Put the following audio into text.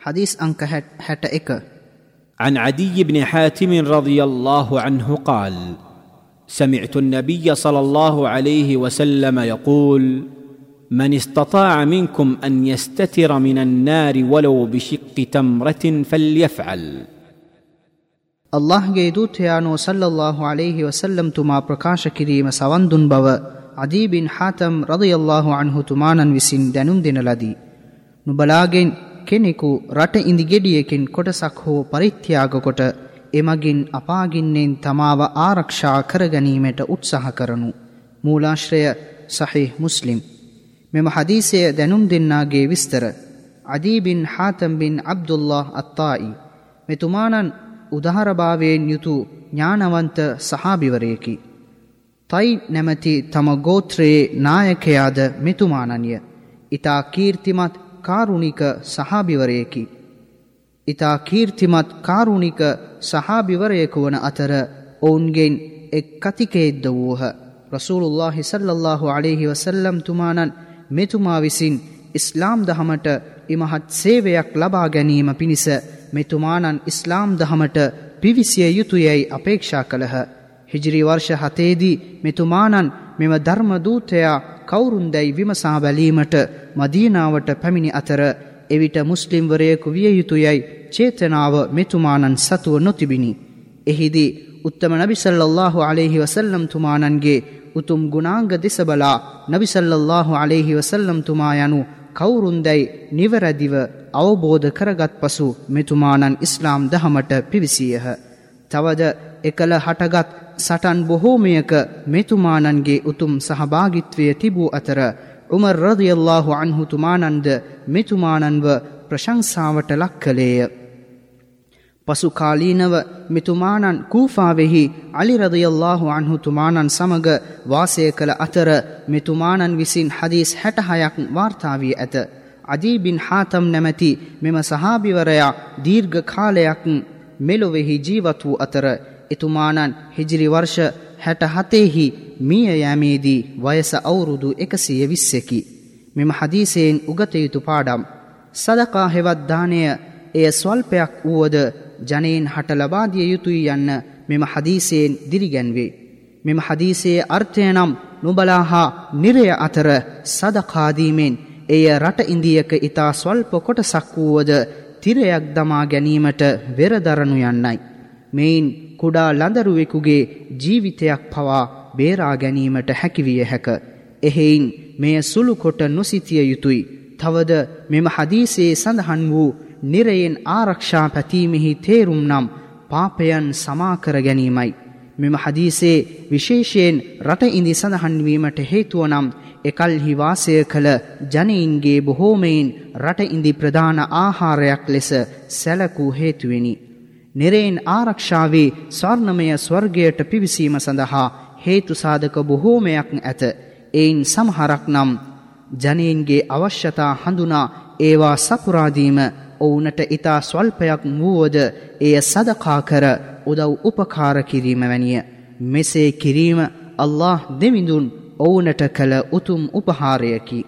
حديث أنك حتى إك عن عدي بن حاتم رضي الله عنه قال سمعت النبي صلى الله عليه وسلم يقول من استطاع منكم أن يستتر من النار ولو بشق تمرة فليفعل. الله جيدوت يا نو صلى الله عليه وسلم تما بركاش كريم سواندن بوا عدي بن حاتم رضي الله عنه تمانا وسن دنم دنلدي نبلاغين කෙනෙකු රට ඉඳි ගෙඩියකින් කොටසක් හෝ පරිත්‍යාග කොට එමගින් අපාගින්නෙන් තමාව ආරක්ෂා කරගැනීමට උත්සාහ කරනු. මූලාශ්‍රය සහි මුස්ලිම්. මෙම හදීසය දැනුම් දෙන්නාගේ විස්තර. අදීබින් හාතම්බින් අබ්දුල්له අත්තායි. මෙතුමානන් උදහරභාවයෙන් යුතු ඥානවන්ත සහාභිවරයකි. තයි නැමැති තම ගෝත්‍රයේ නායකයාද මෙතුමානන්ය. ඉතා කීර්තිමත් කාරුණික සහාබිවරයෙකි. ඊතා කීර්තිමත් කාරුණික සහාබිවරයෙකු වන අතර ඔවුන්ගෙන් එක් කතිකයෙක්ද වූහ. රසූලුල්ලාහ සල්ලල්ලාහු අලෙහි වසල්ලම් තුමානන් මෙතුමා විසින් ඉස්ලාම් දහමට ඉමහත් සේවයක් ලබා ගැනීම පිණිස මෙතුමානන් ඉස්ලාම් දහමට පිවිසිය යුතුයයි අපේක්ෂා කළහ. හිජිරි වර්ෂ හතේදී මෙතුමානන් මෙම ධර්මදූතයා කවුරුන්දැයි විමසා බැලීමට මදීනාවට පැමිණි අතර එවිට මුස්ලිම්වරයෙකු විය යුතුයයි චේතනාව මෙතුමානන් සතුව නොතිබිණි. එහිදී උත්තම නබිසල්ලල්له عليهෙහි වසල්ලම් තුමානන්ගේ උතුම් ගුණාංග දෙසබලා නබිසල්ලල්له عليهෙහි වසල්ලම් තුමා යනු කවුරුන්දැයි නිවරදිව අවබෝධ කරගත් පසු මෙතුමානන් ඉස්ලාම් දහමට පිවිසියහ. තවද එකල හටගත් සටන් බොහෝමයක මෙතුමානන්ගේ උතුම් සහභාගිත්වය තිබූ අතර උමර් රදියල්ලාහු අන්හුතුමානන්ද මෙතුමානන්ව ප්‍රශංසාවට ලක් කළේය. පසු කාලීනව මෙතුමානන් කූෆාවෙහි අලිරදයල්له අන්හුතුමානන් සමග වාසය කළ අතර මෙතුමානන් විසින් හදීස් හැටහයක් වාර්තාාවී ඇත. අදීබින් හාතම් නැමැති මෙම සහාභිවරයා දීර්ඝ කාලයක් මෙලොවෙහි ජීවත් වූ අතර එතුමානන් හිජිරි වර්ෂ හැට හතේහි මිය යෑමේදී වයස අවුරුදු එකසිය විස්සකි. මෙම හදීසයෙන් උගතයුතු පාඩම්. සදකා හෙවත්දානය එය ස්වල්පයක් වුවද ජනයෙන් හට ලබාදිය යුතුයි යන්න මෙම හදීසයෙන් දිරිගැන්වේ. මෙම හදීසයේ අර්ථය නම් නොබලා හා නිරය අතර සදකාදීමෙන් එය රට ඉන්දියක ඉතා ස්වල්ප කොටසක් වුවද තිරයක් දමා ගැනීමට වෙරදරනු යන්නයි. මෙයින් කුඩා ලඳරුවෙකුගේ ජීවිතයක් පවා බේරා ගැනීමට හැකිවිය හැක. එහෙයින් මෙය සුළු කොට නොසිතිය යුතුයි. තවද මෙම හදීසේ සඳහන් වූ නිරයෙන් ආරක්ෂා පැතීමෙහි තේරුම් නම් පාපයන් සමාකර ගැනීමයි. මෙම හදීසේ විශේෂයෙන් රට ඉඳි සඳහන්වීමට හේතුව නම් එකල්හි වාසය කළ ජනයින්ගේ බොහෝමයින් රට ඉඳි ප්‍රධාන ආහාරයක් ලෙස සැලකූ හේතුවෙනි. නිරයෙන් ආරක්ෂාවේ ස්වර්ණමය ස්වර්ගයට පිවිසීම සඳහා හේතු සාධක බොහෝමයක් ඇත. එයින් සමහරක් නම් ජනයින්ගේ අවශ්‍යතා හඳුනා ඒවා සපුරාදීම ඔවුනට ඉතා ස්වල්පයක් වුවද එය සදකා කර උදව් උපකාර කිරීම වැනිය. මෙසේ කිරීම අල්له දෙවිඳුන් ඔවුනට කළ උතුම් උපහාරයකි.